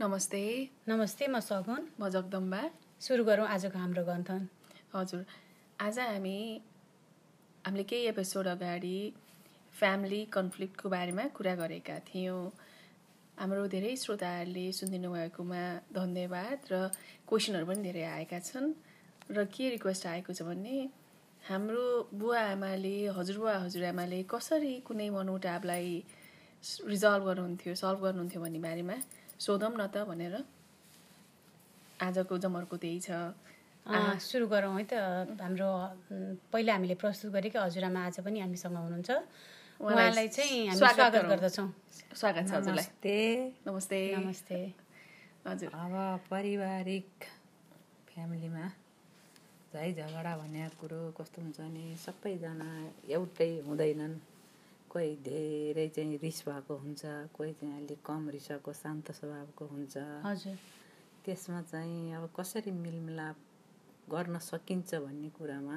नमस्ते। नमस्ते म सगुन। म जगदम्बा। सुरु गरौँ आजको हाम्रो गन्थन हजुर। आज हामी हामीले केही एपिसोड अगाडि फ्यामिली कन्फ्लिक्टको बारेमा कुरा गरेका थियौँ। हाम्रो धेरै श्रोताहरूले सुनिदिनु भएकोमा धन्यवाद र क्वेसनहरू पनि धेरै आएका छन्। र के रिक्वेस्ट आएको छ भने हाम्रो बुवा आमाले हजुरबुवा हजुरआमाले कसरी कुनै मनमुटावलाई रिजल्भ गर्नुहुन्थ्यो सल्भ गर्नुहुन्थ्यो भन्ने बारेमा सोधौँ न त भनेर। आजको जमर्को त्यही छ। सुरु गरौँ है त। हाम्रो पहिला हामीले प्रस्तुत गरेका हजुरआमा आज पनि हामीसँग हुनुहुन्छ। उहाँलाई चाहिँ हामी स्वागत स्वागत गरौँ। गर्दछौँ। स्वागत छ हजुरलाई। नमस्ते। नमस्ते। नमस्ते। हजुर। अब पारिवारिक फ्यामिलीमा झै झगडा भन्ने कुरो कस्तो हुन्छ भने सबैजना एउटै हुँदैनन्। कोही धेरै चाहिँ रिस भएको हुन्छ कोही चाहिँ अलिक कम रिसको शान्त स्वभावको हुन्छ। हजुर। त्यसमा चाहिँ अब कसरी मिलमिलाप गर्न सकिन्छ भन्ने कुरामा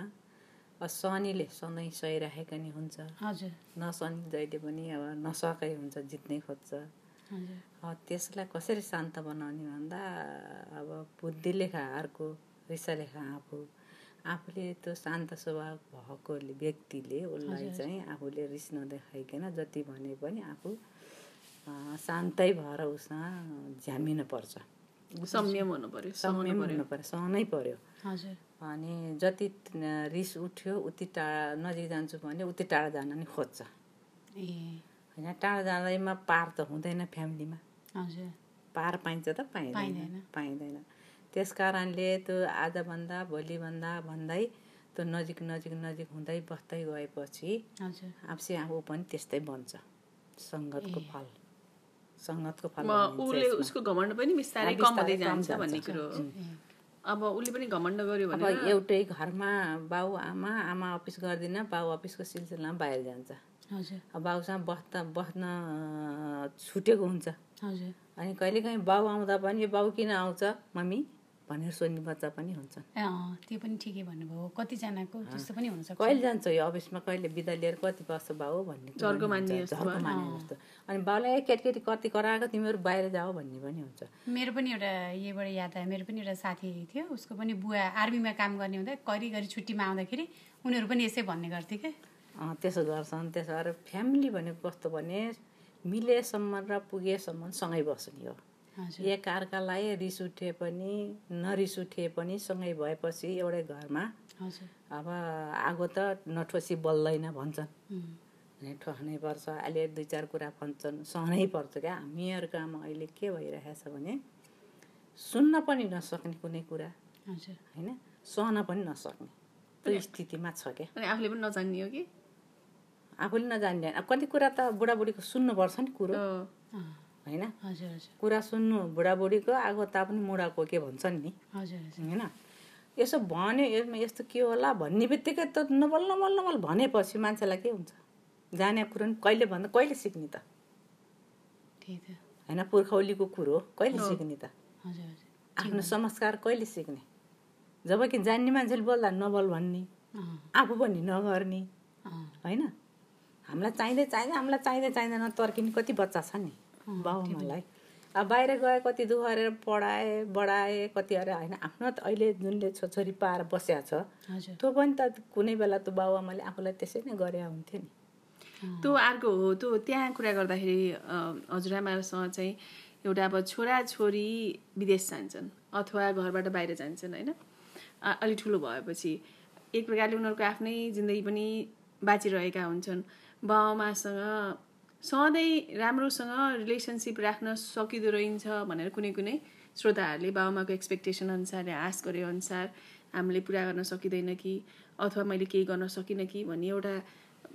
अब शनिले सधैँ सहिराखेका नि हुन्छ। हजुर। नशनि जहिले पनि अब नसकै हुन्छ जित्नै खोज्छ। त्यसलाई कसरी शान्त बनाउने भन्दा अब बुद्धिले खा अर्को रिसले खा आफू आफूले त्यो शान्त स्वभाव भएको व्यक्तिले उसलाई चाहिँ आफूले रिस नदेखाइकन जति भने पनि आफू शान्तै भएर उसमा झ्यामिनु पर्छ। संयम हुनु पर्यो सहनु संयम पर्यो हुनु पर्यो। सहनै पर्यो। हजुर। अनि जति रिस उठ्यो उति टाढा नजिक जान्छु भने उति टाढा जान नि खोज्छ। ए। होइन टाढा जाँदैमा पार त हुँदैन फ्यामिलीमा। हजुर। पार पाइन्छ त पाइँदैन। पाइँदैन। त्यस कारणले त्यो आजभन्दा भोलिभन्दा भन्दै त्यो नजिक नजिक नजिक हुँदै बस्दै गएपछि आफसे आफू पनि त्यस्तै बन्छ। सङ्गतको फल। सङ्गतको फल उसले। उसको घमण्ड पनि बिस्तारै कम हुँदै जान्छ। भन्ने कुरो अब उसले पनि घमण्ड गर्यो भने एउटै घरमा बाउ आमा आमा अफिस गर्दिन बाउ अफिसको सिलसिलामा बाहिर जान्छ। हजुर। बाउसँग बस्दा बस्न अँ, छुटेको हुन्छ। हजुर। अनि कहिलेकाहीँ बाउ आउँदा पनि यो बाउ किन आउँछ मम्मी? भनेर सोध्ने बच्चा पनि हुन्छन् त्यो पनि ठिकै भन्नुभयो। कतिजनाको त्यस्तो पनि हुनसक्छ। कहिले जान्छ यो अफिसमा? कहिले बिदा लिएर कति बस्छ बाउ भन्ने मान्ने हुन्छ, जस्तो। अनि बाउलाई "ए, केटीकेटी कति कराएको? तिमीहरू बाहिर जाऊ भन्ने पनि हुन्छ। मेरो पनि एउटा यहीबाट याद आयो। मेरो पनि एउटा साथी थियो। उसको पनि बुवा आर्मीमा काम गर्ने हुँदा घरिघरि छुट्टीमा आउँदाखेरि उनीहरू पनि यसै भन्ने गर्थे अँ, त्यसो गर्छन्। त्यसो गरेर फ्यामिली भनेको कस्तो भने मिलेसम्म र पुगेसम्म सँगै बस्ने हो। हजुर। एक अर्कालाई रिस उठे पनि नरिस उठे पनि सँगै भएपछि एउटै घरमा अब आगो त नठोसी बल्दैन भन्छन्। ठोक्नै पर्छ। अहिले दुई चार कुरा भन्छन्। सहनै पर्छ क्या। हामीहरूकोमा अहिले के भइरहेछ भने सुन्न पनि नसक्ने कुनै कुरा। होइन? सहन पनि नसक्ने। त्यो स्थितिमा छ क्या। आफूले पनि नजान्ने हो कि? आफूले नजान्ने। कति कुरा त बुढाबुढीको सुन्नुपर्छ नि कुरो। होइन? कुरा सुन्नु बुढाबुढीको आगो ताप्नु मुढाको के भन्छन् नि? होइन? यसो भन्यो यसमा यस्तो के होला भन्ने बित्तिकै त नबल नबल नबल भनेपछि मान्छेलाई के हुन्छ? जाने कुरो नि कहिले भन्दा कहिले सिक्ने त? होइन पुर्खौलीको कुरो हो कहिले सिक्ने त? आफ्नो संस्कार कहिले सिक्ने? जब कि जान्ने मान्छेले बोल्दा नबल भन्ने आफू पनि नगर्ने होइन? हामीलाई चाहिँदै चाहिँदै हामीलाई चाहिँदै चाहिँदैन तर्किने कति बच्चा छ नि? बाबुआमालाई अब बाहिर गए कति दुःख गरेर पढाए बढाए कति अरे होइन आफ्नो त अहिले जुनले छोरछोरी पाएर बसिया छ त्यो पनि त कुनै बेला त बाबुआमाले आफूलाई त्यसै नै गरे हुन्थ्यो नि। त्यो अर्को हो त्यो त्यहाँ कुरा गर्दाखेरि हजुरआमासँग चाहिँ एउटा अब छोरा छोरी विदेश जान्छन् अथवा घरबाट बाहिर जान्छन् होइन? अलि ठुलो भएपछि। एक प्रकारले उनीहरूको आफ्नै जिन्दगी पनि बाँचिरहेका हुन्छन्। बाबामासँग सधैँ राम्रोसँग रिलेसनसिप राख्न सकिँदो रहेछ भनेर कुनै कुनै श्रोताहरूले बाबामाको एक्सपेक्टेसन अनुसार आश गरे अनुसार हामीले पुरा गर्न सकिँदैन कि अथवा मैले केही गर्न सकिनँ कि भन्ने एउटा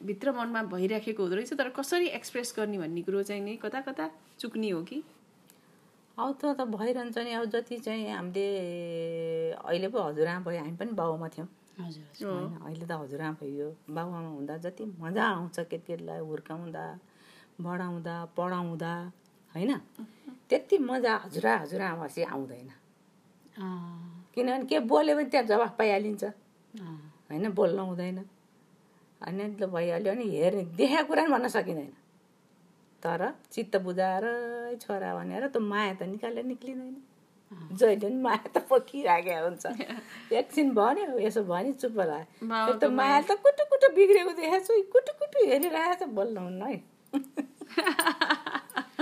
भित्र मनमा भइराखेको हुँदो रहेछ। तर कसरी एक्सप्रेस गर्ने भन्ने कुरो चाहिँ नि कता कता चुक्ने हो कि? अब त भइरहन्छ नि। अब जति चाहिँ हामीले अहिले पो हजुरआमा भयो हामी पनि बाबुआमा थियौँ। हजुर हजुर। होइन अहिले त हजुरआमा भयो। बाबुआमा हुँदा जति मजा आउँछ केटीकेटीलाई हुर्काउँदा। बढाउँदा पढाउँदा होइन? त्यति मजा हजुर हजुरआमासी आउँदैन। अँ, किनभने के बोल्यो भने त्यहाँ जवाफ पाइहालिन्छ। होइन बोल्न हुँदैन। अनि त भइहाल्यो अनि हेर्ने देखाएको कुरा पनि भन्न सकिँदैन। तर चित्त बुझाएर छोरा भनेर त्यो माया त निकालेर निक्लिँदैन। जहिले पनि माया त पोखिराखेको हुन्छ। एकछिन भन्यो यसो भन्यो चुप्प लाग्यो त्यो माया त कुटु कुटु बिग्रेको देखाएको छु। कुटु कुटु हेरिरहेको छ बोल्नुहुन्न है।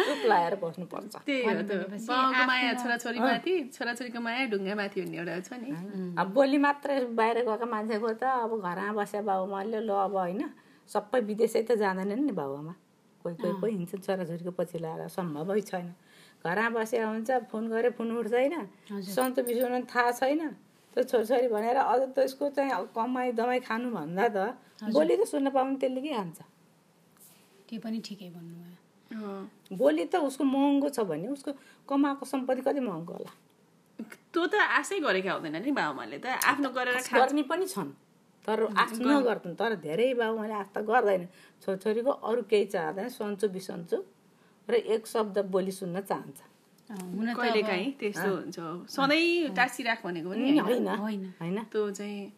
चुप लगाएर बस्नुपर्छ त्यही हो त। बाउको माया छोराछोरीमाथि छोराछोरीको माया ढुङ्गामाथि भन्ने एउटा छ नि। अब बोली मात्रै बाहिर गएको मान्छेको त अब घरमा बस्या बाबुमाले ल अब होइन। सबै विदेशै त जाँदैनन् नि बाबुआमा कोही कोही कोही हिँड्छन् छोराछोरीको पछि लगाएर सम्भवै छैन। घरमा बसेर हुन्छ फोन गरे फोन उठ्दैन। सन्चो बिसो थाहा छैन। त्यो छोरछोरी भनेर अझ त्यसको चाहिँ अब कमाइ दमाई खानुभन्दा त बोली त सुन्न पाउनु त्यसले के खान्छ त्यो पनि ठिकै भन्नुभयो अँ। बोली त उसको महँगो छ भने उसको कमाएको सम्पत्ति कति महँगो होला? त्यो त आशै गरेका हुँदैन नि बाबुमाले त। आफ्नो गरेर गर्ने पनि छन्। तर आफ्नो नगर्छन् तर धेरै बाबुमाले आस्था गर्दैन। छोरछोरीको अरू केही चाहँदैन। सन्चो बिसन्चो। र एक शब्द बोली सुन्न चाहन्छ। अँ, हुन त कहिले अब- काहीँ त्यस्तो हुन्छ। सधैँ टाँसिराख भनेको पनि होइन। होइन। त्यो चाहिँ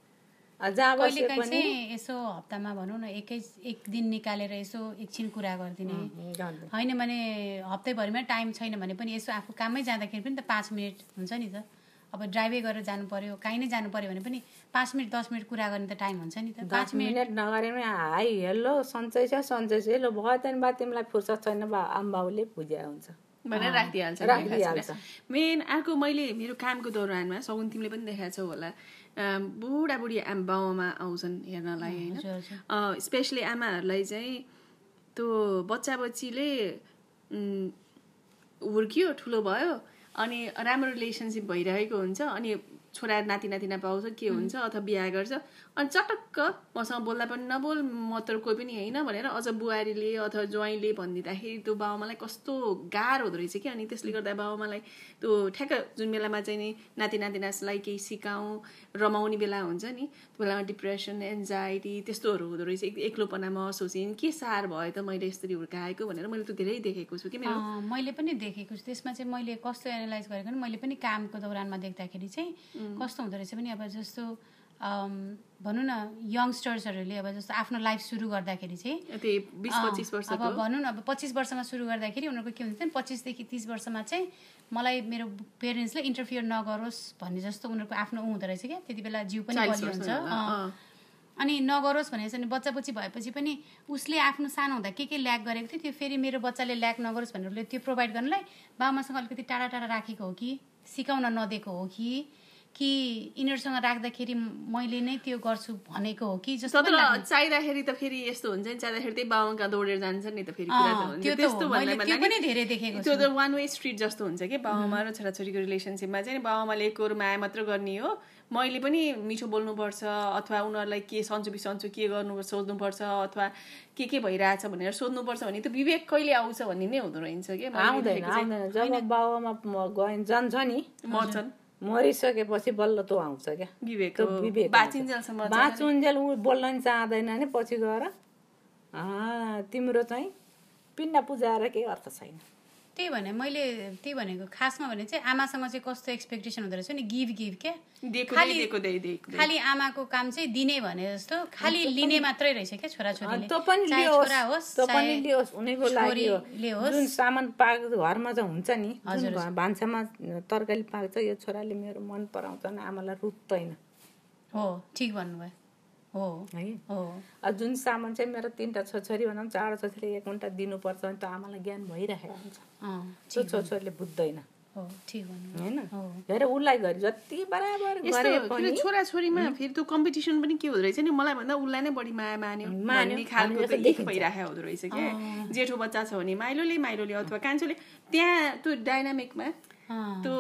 जहाँ कहिले पनि। चाहिँ यसो हप्तामा भनौँ न एकै एक दिन निकालेर यसो एकछिन कुरा गरिदिने। होइन भने हप्तैभरिमा टाइम छैन भने पनि यसो आफू काममै जाँदाखेरि पनि त पाँच मिनट हुन्छ नि त। अब ड्राइभै गरेर जानु पर्यो काहीँ नै जानु पर्यो भने पनि पाँच मिनट दस मिनट कुरा गर्ने त टाइम हुन्छ नि त। पाँच मिनट नगरेमै हाई हेलो सन्चै छ सन्चै छ। हेलो भयो त्यहाँदेखि बा तिमीलाई फुर्सद छैन बा आमाबाउले बुझ्या हुन्छ। भनेर राखिदिइहाल्छ। मेन अर्को मैले मेरो कामको दौरानमा सगुन तिमीले पनि देखाएको छौ होला बुढाबुढी आमा बाउमा आउँछन् हेर्नलाई होइन। स्पेसली आमाहरूलाई चाहिँ त्यो बच्चा बच्चीले हुर्कियो ठुलो भयो अनि राम्रो रिलेसनसिप भइरहेको हुन्छ अनि छोरा नाति नातिना पाउँछ के हुन्छ अथवा बिहा गर्छ अनि चटक्क मसँग बोल्दा पनि नबोल म त कोही पनि होइन भनेर अझ बुहारीले अथवा ज्वाइँले भनिदिँदाखेरि त्यो बाबामालाई कस्तो गाह्रो हुँदो रहेछ कि। अनि त्यसले गर्दा बाबामालाई त्यो ठ्याक्क जुन बेलामा चाहिँ नि नाति नातिनालाई केही सिकाउँ रमाउने बेला हुन्छ नि त्यो बेलामा डिप्रेसन एन्जाइटी त्यस्तोहरू हुँदो रहेछ। एक- एक्लोपना महसुस हुने के सार भयो त मैले यसरी हुर्काएको भनेर मैले त्यो धेरै देखेको छु कि मेरो। मैले पनि देखेको छु। त्यसमा चाहिँ मैले कस्तो एनालाइज गरेको मैले पनि कामको दौरानमा देख्दाखेरि चाहिँ कस्तो हुँदो रहेछ भने अब जस्तो भनौँ न यङ्स्टर्सहरूले अब जस्तो आफ्नो लाइफ सुरु गर्दाखेरि चाहिँ अब भनौँ न अब पच्चिस वर्षमा सुरु गर्दाखेरि उनीहरूको के हुन्छ पच्चिसदेखि तिस वर्षमा चाहिँ मलाई मेरो पेरेन्ट्सले इन्टरफियर नगरोस् भन्ने जस्तो उनीहरूको आफ्नो ऊ हुँदो रहेछ क्या। त्यति बेला जिउ पनि बलियो हुन्छ। अनि नगरोस् भनेर चाहिँ बच्चा बच्ची भएपछि पनि उसले आफ्नो सानो हुँदा के के ल्याक गरेको थियो त्यो फेरि मेरो बच्चाले ल्याक नगरोस् भनेर उसले त्यो प्रोभाइड गर्नलाई बाबामासँग अलिकति टाढा टाढा राखेको हो कि सिकाउन नदिएको हो कि कि यिनीहरूसँग राख्दाखेरि मैले नै त्यो गर्छु भनेको हो कि जस्तो। चाहिँदाखेरि त फेरि यस्तो हुन्छ नि चाहिँदाखेरि त्यही बाबामा कहाँ दौडेर जान्छ नि त फेरि कुरा त अँ, हुन्छ। त्यो पनि धेरै देखेको त्यो त वान वे स्ट्रिट जस्तो हुन्छ कि बाबामा र छोराछोरीको रिलेसनसिपमा चाहिँ बाबामाले एकहोरो माया मात्र गर्ने हो। मैले पनि मिठो बोल्नुपर्छ अथवा उनीहरूलाई के सन्चो बिसन्चो के गर्नु सोध्नुपर्छ अथवा के के भइरहेछ भनेर सोध्नुपर्छ भने त्यो विवेक कहिले आउँछ भन्ने नै हुँदो रहेछ कि। आउँदैन जब गए जान्छ नि। मर्छन्। मरिसकेपछि बल्ल त्यो आउँछ। क्या विवेक बाँचुन्जेल ऊ बोल्न नि चाहँदैन नि पछि गएर। तिम्रो चाहिँ पिण्ड पुजाएर केही अर्थ छैन। त्यही भने मैले त्यही भनेको खासमा भने चाहिँ आमासँग चाहिँ कस्तो एक्सपेक्टेसन हुँदो रहेछ नि गिभ गिभ के? खालि-। खालि आमाको काम चाहिँ दिने भने जस्तो खालि लिने मात्रै रहेछ क्या छोराछोरीले। छोरा होस् सामान पाक घरमा चाहिँ हुन्छ नि घर- भान्सामा तरकारी पाक्छ यो छोराले मेरो मन पराउँछ आमालाई रुच्दैन। हो ठिक भन्नुभयो। हो। है हो। जुन सामान चाहिँ मेरो तिनवटा छोरछोरी भनौँ चारवटा छोरीले एक घन्टा दिनुपर्छ भने त आमालाई ज्ञान भइरहेको हुन्छ। अँ त्यो छोरछोरीले बुझ्दैन। हो ठिक भन्नुभयो होइन? धेरै उसलाई गरे जति बराबर गरे पनि फेरि छोराछोरीमा फेरि त्यो कम्पिटिसन पनि के हुँदो रहेछ नि? मलाई भन्दा उसलाई नै बढी माया मान्यो मान्यो, भन्ने खालको त भइरहेको हुँदो रहेछ क्या जेठो बच्चा छ भने माइलोले माइलोले अथवा कान्छोले त्यहाँ त्यो डाइनामिकमा त्यो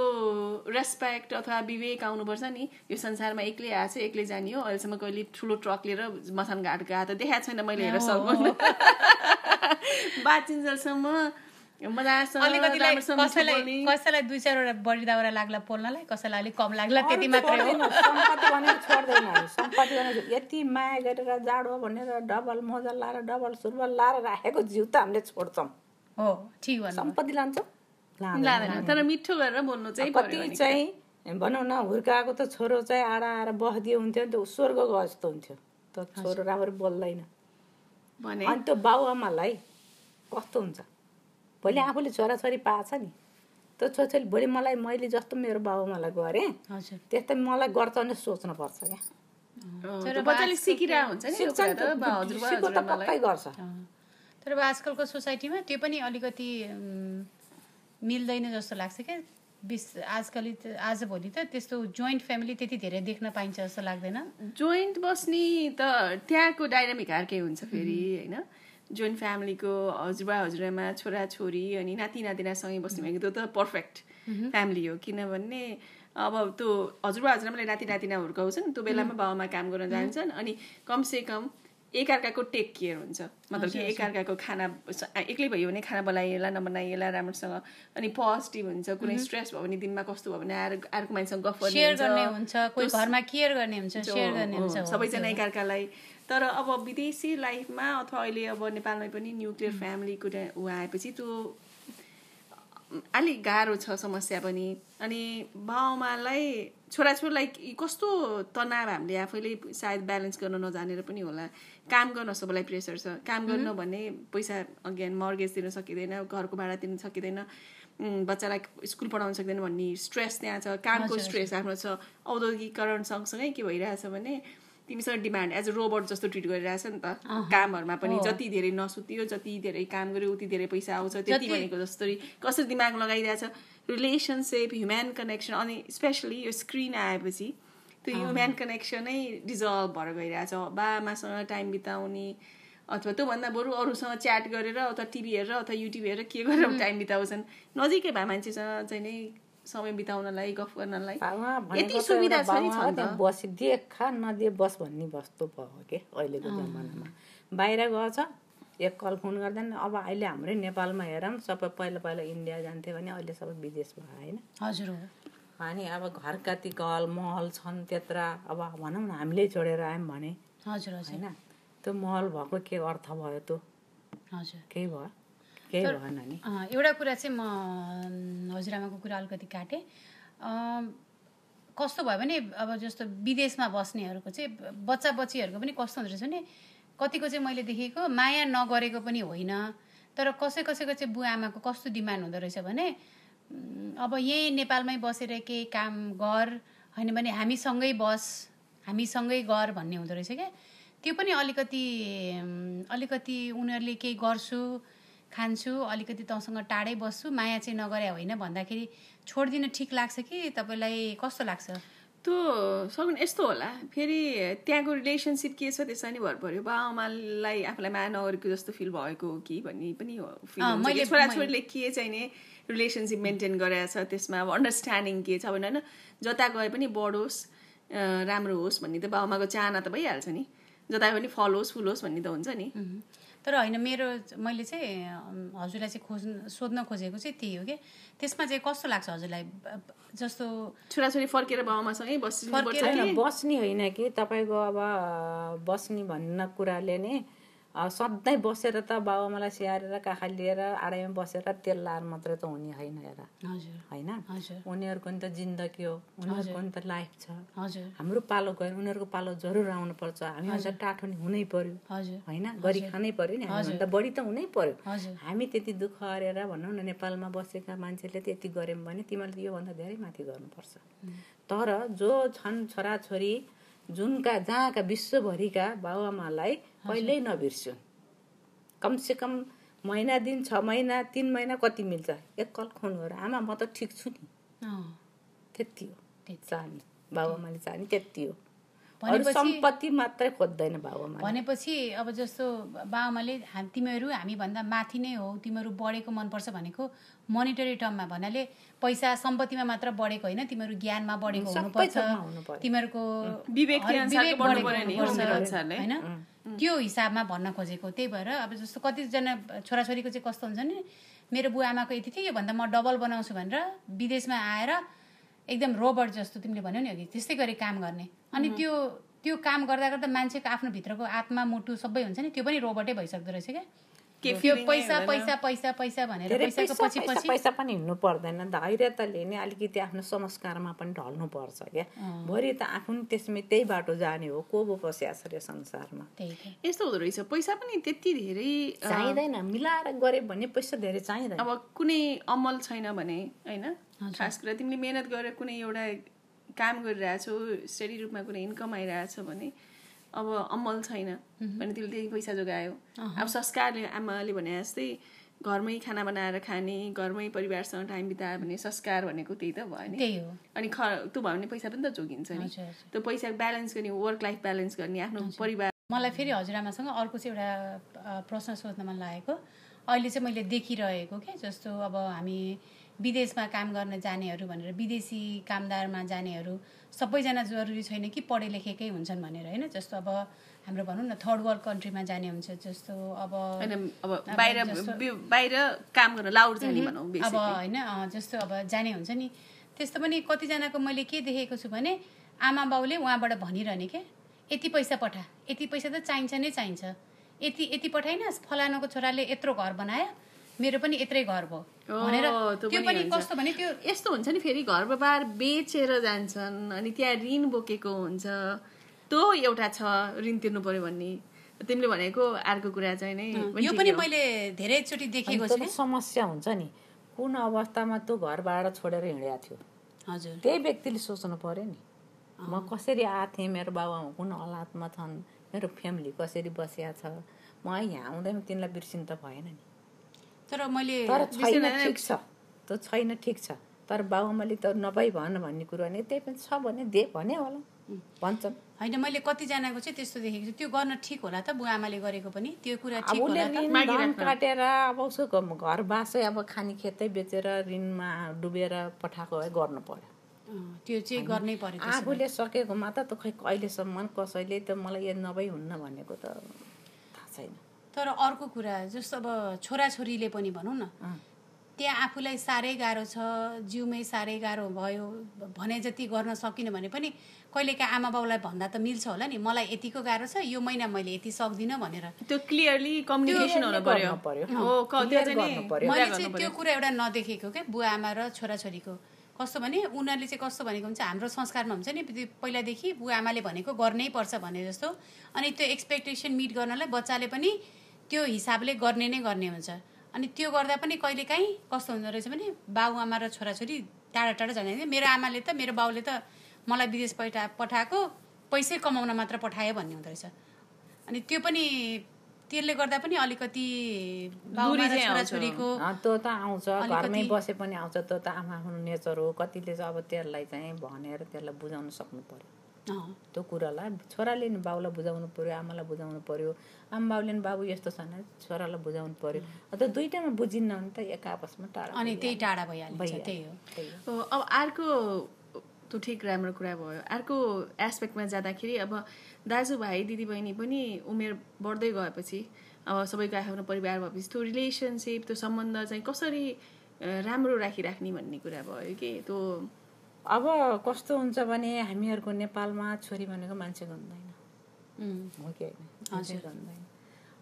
रेस्पेक्ट अथवा विवेक आउनुपर्छ नि। यो संसारमा एक्लै आएको छ एक्लै जाने हो। अहिलेसम्म कहिले ठुलो ट्रक लिएर मसान घाट गएको त देखाएको छैन मैले हेरेर सघाउनु बाँचिन्जेलसम्म कसैलाई दुई चारवटा बढी दाउरा लाग्ला पोल्नलाई कसैलाई अलिक कम लाग्ला त्यति मात्रै हो। छोड्दैन, सम्पत्ति भनेर छोड्दैन सम्पत्ति भनेर यति माया गरेर जाडो भनेर डबल मोजा लाएर डबल सुरुवाल लाएर राखेको जिउ त हामीले छोड्छौँ। हो ठिक भन्नु सम्पत्ति लान्छौँ। लाँदैन। तर मिठो गरेर बोल्नु चाहिँ पर्यो कति। चाहिँ भनौँ न हुर्काएको त छोरो चाहिँ आडा आएर बस्दियो हुन्थ्यो नि त ऊ स्वर्गको जस्तो हुन्थ्यो। त छोरो राम्ररी बोल्दैन। भने? अनि त्यो बाबुआमालाई कस्तो हुन्छ? भोलि आफूले छोराछोरी पाएछ नि। त्यो छोराछोरी भोलि मलाई मैले जस्तो मेरो बाबुआमालाई गरेँ हजुर। त्यस्तै मलाई गर्छ भने सोच्नुपर्छ क्या। तर आजकलको सोसाइटीमा त्यो पनि अलिकति मिल्दैन जस्तो लाग्छ क्या। बिस आजकल त आजभोलि त त्यस्तो जोइन्ट फ्यामिली त्यति धेरै देख्न पाइन्छ जस्तो लाग्दैन। जोइन्ट बस्ने त त्यहाँको डाइनामिक अर्कै हुन्छ फेरि होइन? जोइन्ट फ्यामिलीको हजुरबा हजुरआमा छोराछोरी अनि नाति नातिनासँगै बस्ने भनेको त्यो त पर्फेक्ट फ्यामिली हो। किनभने अब त्यो हजुरबा हजुरआमाले नाति नातिना हुर्काउँछन् त्यो बेलामा बाबामा काम गर्न जान्छन् अनि कमसे कम एकअर्काको टेक केयर हुन्छ। मतलब कि एकअर्काको खाना एक्लै भयो भने खाना बनाइएला नबनाइएला राम्रोसँग। अनि पोजिटिभ हुन्छ कुनै स्ट्रेस भयो भने दिनमा कस्तो भयो भने आएर अर्को मान्छेसँग गफ गर्ने हुन्छ। कोही घरमा केयर गर्ने हुन्छ सेयर गर्ने हुन्छ सबैजना। एकअर्कालाई तर अब विदेशी लाइफमा अथवा अहिले अब नेपालमै पनि न्युक्लियर फ्यामिलीको ऊ आएपछि त्यो अलिक गाह्रो छ समस्या पनि। अनि बाउमालाई छोराछोरीलाई कस्तो तनाव हामीले आफैले सायद ब्यालेन्स गर्न नजानेर पनि होला। काम गर्न सबैलाई प्रेसर छ। काम गर्न भने पैसा अगेन मर्गेज दिन सकिँदैन घरको भाडा तिर्न सकिँदैन बच्चालाई स्कुल पढाउन सक्दैन भन्ने स्ट्रेस त्यहाँ छ। कामको स्ट्रेस आफ्नो छ। औद्योगिकरण सँगसँगै के भइरहेछ भने तिमीसँग डिमान्ड एज अ रोबोट जस्तो ट्रिट गरिरहेछ नि त। कामहरूमा पनि जति धेरै नसुतियो जति धेरै काम गर्यो उति धेरै पैसा आउँछ त्यति भनेको जस्तै कसरी दिमाग लगाइरहेछ। रिलेसनसिप ह्युम्यान कनेक्सन अनि स्पेसली यो स्क्रिन आएपछि त्यो ह्युम्यान कनेक्सनै डिजल्भ भएर गइरहेछ। बाबामासँग टाइम बिताउने अथवा त्योभन्दा बरु अरूसँग च्याट गरेर अथवा टिभी हेरेर अथवा युट्युब हेरेर के गरेर टाइम बिताउँछन्। नजिकै भए मान्छेसँग चाहिँ नै समय बिताउनलाई गफ गर्नलाई यति सुविधा छ नि बाबुमा छ नि त्यहाँ त। बसी दिए खा नदिए बस भन्ने वस्तु भयो के अहिलेको जमानामा। बाहिर गएछ एक कल फोन गर्दैन। अब अहिले हाम्रै नेपालमा हेरौँ सबै पहिला पहिला इन्डिया जान्थ्यो भने अहिले सबै विदेश भयो होइन। हजुर हो। अनि अब घर कति कल महल छन् त्यत्र अब भनौँ न हामीले जोडेर आयौँ भने। हजुर हजुर। होइन? त्यो महल भएको के अर्थ भयो त्यो? हजुर। केही भयो? केही भएन नि। एउटा कुरा चाहिँ म हजुरआमाको कुरा अलिकति काटेँ। कस्तो भयो भने अब जस्तो विदेशमा बस्नेहरूको चाहिँ बच्चा बच्चीहरूको पनि कस्तो हुँदो रहेछ भने कतिको चाहिँ मैले देखेको माया नगरेको पनि होइन। तर कसै कसैको चाहिँ बुवा आमाको कस्तो डिमान्ड हुँदो रहेछ भने अब यहीँ नेपालमै बसेर केही काम गर होइन भने हामीसँगै बस हामीसँगै गर भन्ने हुँदो रहेछ क्या। त्यो पनि अलिकति अलिकति उनीहरूले केही गर्छु खान्छु अलिकति तँसँग टाढै बस्छु माया चाहिँ नगरे होइन भन्दाखेरि छोडिदिन ठिक लाग्छ कि? तपाईँलाई कस्तो लाग्छ? त्यो सगुन यस्तो होला। फेरि त्यहाँको रिलेसनसिप के छ त्यसमा नि भर पर्यो। बाबा आमालाई आफूलाई माया नगरेको जस्तो फिल भएको हो कि भन्ने पनि मैले- छोराछोरीले के चाहिने रिलेसनसिप मेन्टेन गरेको छ त्यसमा अब अन्डरस्ट्यान्डिङ के छ भने होइन। जता गए पनि बढोस् राम्रो होस् भन्ने त बाबा आमाको चाहना त भइहाल्छ नि। जता पनि फलोस् फुलोस् भन्ने त हुन्छ नि. तर होइन मेरो मैले चाहिँ हजुरलाई चाहिँ खोज्न सोध्न खोजेको चाहिँ त्यही हो कि। त्यसमा चाहिँ कस्तो लाग्छ हजुरलाई? जस्तो छोराछोरी फर्केर बाबा आमासँगै बस्नुपर्छ फर्केर कि होइन बस्ने होइन कि? तपाईँको अब बस्ने भन्न कुराले नि सधैँ बसेर त बाबुआमालाई स्याहारेर काखा लिएर आडैमा बसेर तेल लाएर मात्रै त हुने होइन हेर। होइन? उनीहरूको नि त जिन्दगी हो। उनीहरूको नि त लाइफ छ। हजुर। हाम्रो पालो गयो उनीहरूको पालो जरुर आउनुपर्छ। हामीभन्दा टाठो नि हुनै पर्यो। होइन? गरी खानै पर्यो नि हामीभन्दा बढी त हुनै पर्यो। हामी त्यति दुःख गरेर भनौँ न नेपालमा बसेका मान्छेले त्यति गऱ्यौँ भने तिमीहरूले योभन्दा धेरै माथि गर्नुपर्छ। तर जो छन् छोराछोरी जुनका जहाँका विश्वभरिका बाबुआमालाई कहिल्यै नबिर्स्यो। कमसे कम महिना दिन छ महिना तिन महिना कति मिल्छ? एक कल फोन गरेर आमा म त ठिक छु नि। त्यति हो। चाहने बाबुआमाले चाहने त्यति हो। सम्पत्ति मात्रै खोज्दैन बाबुआमाले भनेपछि अब जस्तो बाबामाले हाम तिमीहरू हामीभन्दा माथि नै हो तिमीहरू बढेको मनपर्छ भनेको मोनिटरी टर्ममा भन्नाले पैसा सम्पत्तिमा मात्र बढेको होइन तिमीहरू ज्ञानमा बढेको हुनुपर्छ। तिमीहरूको विवेक। होइन त्यो हिसाबमा भन्न खोजेको त्यही भएर अब जस्तो कतिजना छोराछोरीको चाहिँ कस्तो हुन्छ नि मेरो बुवा आमाको यति थियो योभन्दा म डबल बनाउँछु भनेर विदेशमा आएर एकदम रोबोट जस्तो तिमीले भन्यौ नि अघि त्यस्तै गरी काम गर्ने। अनि त्यो त्यो काम गर्दा गर्दा मान्छेको आफ्नो भित्रको आत्मा मुटु सबै हुन्छ नि त्यो पनि रोबोटै भइसक्दो रहेछ क्या। त्यो पैसा। पैसा पैसा पैसा भनेर पैसाको पैसा पछि पैसा पछि पैसा पनि हिँड्नु पर्दैन। धैर्यताले नि अलिकति आफ्नो संस्कारमा पनि ढल्नु पर्छ क्या भोलि त आफू पनि त्यसमै त्यही बाटो जाने हो को पो पस्या छ रे संसारमा यस्तो हुँदो रहेछ। पैसा पनि त्यति धेरै चाहिँदैन। मिलाएर गऱ्यो भने पैसा धेरै चाहिँदैन। अब कुनै अमल छैन भने होइन? खास कुरा तिमीले मेहनत गरेर कुनै एउटा काम गरिरहेछौ स्टडी रूपमा कुनै इन्कम आइरहेछ भने अब अमल छैन भने तिमीले त्यही पैसा जोगायो। अब संस्कारले आमाले भने जस्तै घरमै खाना बनाएर खाने घरमै परिवारसँग टाइम बितायो भने संस्कार भनेको त्यही त भयो नि। त्यही हो। अनि ख त्यो भयो भने पैसा पनि त जोगिन्छ नि। त्यो पैसा ब्यालेन्स गर्ने वर्क लाइफ ब्यालेन्स गर्ने आफ्नो परिवार मलाई फेरि हजुरआमासँग अर्को चाहिँ एउटा प्रश्न सोध्न मन लागेको। अहिले चाहिँ मैले देखिरहेको क्या जस्तो अब हामी विदेशमा काम गर्न जानेहरू भनेर विदेशी कामदारमा जानेहरू सबैजना जरुरी छैन कि पढे लेखेकै हुन्छन् भनेर होइन? जस्तो अब हाम्रो भनौँ न थर्ड वर्ल्ड कन्ट्रीमा जाने हुन्छ जस्तो अब बाहिर बाहिर काम गर्न लाउड जाने भनौँ अब। होइन जस्तो अब जाने हुन्छ नि। त्यस्तो पनि कतिजनाको मैले के देखेको छु भने आमा बाउले उहाँबाट भनिरहने क्या यति पैसा पठा यति पैसा त चाहिन्छ नै चाहिन्छ। यति यति पठाइनस् फलानुको छोराले यत्रो घर बनायो मेरो पनि यत्रै घर भयो। भनेर त्यो पनि। कस्तो भने त्यो यस्तो हुन्छ नि फेरि घर बार बेचेर जान्छन् अनि त्यहाँ ऋण बोकेको हुन्छ। त्यो एउटा छ ऋण तिर्नु पर्यो भन्ने। तिमीले भनेको अर्को कुरा चाहिँ नै यो पनि मैले धेरैचोटि देखेको छु। समस्या हुन्छ नि। कुन अवस्थामा त्यो घरबाट छोडेर हिँडेको थियो? हजुर। त्यही व्यक्तिले सोच्नु पर्यो नि। म कसरी आएको थिएँ मेरो बाबुआमा कुन हालातमा छन् मेरो फ्यामिली कसरी बसिया छ? म यहाँ आउँदैन तिनलाई बिर्सिनु त भएन नि। तर मैले तर छैन ठिक छ। त्यो छैन ठिक छ। तर बाबुआमाले त नपाइ भन भन्ने कुरो भने त्यही पनि छ भने दे भने होला। भन्छन्। होइन मैले कतिजनाको चाहिँ त्यस्तो देखेको छु। त्यो गर्न ठिक होला त बुवा आमाले गरेको पनि। त्यो कुरा ठिक उसले होला त काटेर अब उसको घर बासै अब खाने खेतै बेचेर ऋणमा डुबेर पठाएको भए गर्नु पर्यो। त्यो चाहिँ गर्नै पर्यो। आफूले सकेकोमा त त खै अहिलेसम्म कसैले त मलाई यो नभई हुन्न भनेको त थाहा छैन। तर अर्को कुरा जस्तो अब छोराछोरीले पनि भनौँ न। त्यहाँ आफूलाई साह्रै गाह्रो छ जिउमै साह्रै गाह्रो भयो भने जति गर्न सकिनँ भने पनि कहिलेकाहीँ आमा बाउलाई भन्दा त मिल्छ होला नि मलाई यतिको गाह्रो छ यो महिना मैले यति सक्दिनँ भनेर त्यो क्लियरली कम्युनिकेसन हुनु पर्यो। मैले चाहिँ त्यो। कुरा एउटा नदेखेको क्या बुवा आमा र छोराछोरीको कस्तो भने उनीहरूले चाहिँ कस्तो भनेको हुन्छ हाम्रो संस्कारमा हुन्छ नि पहिलादेखि बुवा आमाले भनेको गर्नै पर्छ भने जस्तो अनि त्यो एक्सपेक्टेसन मिट गर्नलाई बच्चाले पनि त्यो हिसाबले गर्ने नै गर्ने हुन्छ। अनि त्यो गर्दा पनि कहिलेकाहीँ कस्तो हुँदो रहेछ भने बाउ आमा र छोराछोरी टाढा टाढा जाने मेरो आमाले त मेरो बाउले त मलाई विदेश पठा पठाएको पैसै कमाउन मात्र पठायो भन्ने हुँदो रहेछ। अनि त्यो पनि त्यसले गर्दा पनि अलिकति। छोराछोरीको त्यो त आउँछ। घरमै बसे पनि आउँछ। त्यो त आफ्नो आफ्नो नेचर हो। कतिले चाहिँ अब त्यसलाई चाहिँ भनेर त्यसलाई बुझाउन सक्नु पर्यो। त्यो कुरालाई छोराले नि बाउलाई बुझाउनु पर्यो आमालाई बुझाउनु पर्यो। आमा बाउले नि बाबु यस्तो छ भने छोरालाई बुझाउनु पर्यो। त्यो दुइटामा बुझिन्न भने त एक आपसमा टाढा अनि। त्यही टाढा भइहाल्छ। त्यही हो अब अर्को त्यो ठिक राम्रो कुरा भयो। अर्को एस्पेक्टमा जाँदाखेरि अब दाजुभाइ दिदीबहिनी पनि उमेर बढ्दै गएपछि अब सबैको आफ्नो परिवार भएपछि त्यो रिलेसनसिप त्यो सम्बन्ध चाहिँ कसरी राम्रो राखिराख्ने भन्ने कुरा भयो कि? त्यो अब कस्तो हुन्छ भने हामीहरूको नेपालमा छोरी भनेको मान्छे गन्दैन हो कि होइन? गन्दैन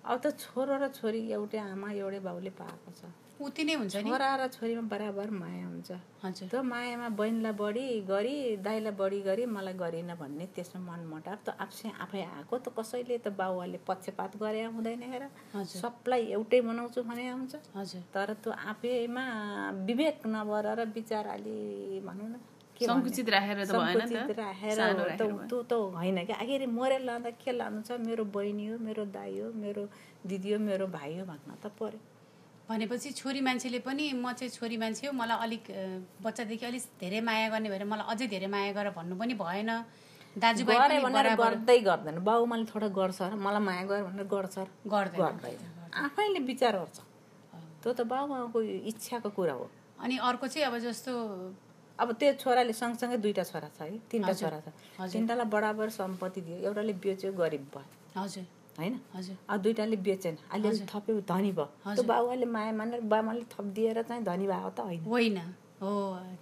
अब त छोरो र छोरी एउटै आमा एउटै बाउले पाएको छ। उति नै हुन्छ छोरा र छोरीमा बराबर माया हुन्छ। हजुर। त्यो मायामा बहिनीलाई बढी गरी दाइलाई बढी गरी मलाई गरिन भन्ने त्यसमा मनमटाव त आफै आफै आएको त कसैले त बाउहरूले पक्षपात गरे हुँदैन हेर। सबलाई एउटै बनाउँछु भने आउँछ। हजुर। तर त्यो आफैमा विवेक नभएर विचार अलि भनौँ न? सङ्कुचित राखेर त भएन। त्यो त? होइन कि आखिर मरेर लाँदा के लानु छ? मेरो बहिनी हो मेरो दाइ हो मेरो दिदी हो मेरो भाइ हो भन्न त पर्यो भनेपछि छोरी मान्छेले पनि म चाहिँ छोरी मान्छे हो मलाई अलिक बच्चादेखि अलिक धेरै माया गर्ने भएर मलाई अझै धेरै माया गर भन्नु पनि भएन। दाजुभाइ भनेर गर्दै गर्दैन। बाउमाले थोडा गर्छ र मलाई माया गर भनेर गर्छ। गर्दैन। आफैले विचार गर्छ। त्यो त बाउआमाको इच्छाको कुरा हो। अनि अर्को चाहिँ अब जस्तो अब त्यो छोराले सँगसँगै दुईवटा छोरा छ है तिनवटा छोरा छ। तिनवटालाई बराबर सम्पत्ति दियो एउटाले बेच्यो गरिब भयो। हजुर होइन? हजुर। अब दुइटाले बेचेन अलिअलि थप्यो धनी भयो। त्यो बाबुआले माया मानेर बाबाले थप दिएर चाहिँ धनी भएको त होइन। होइन। हो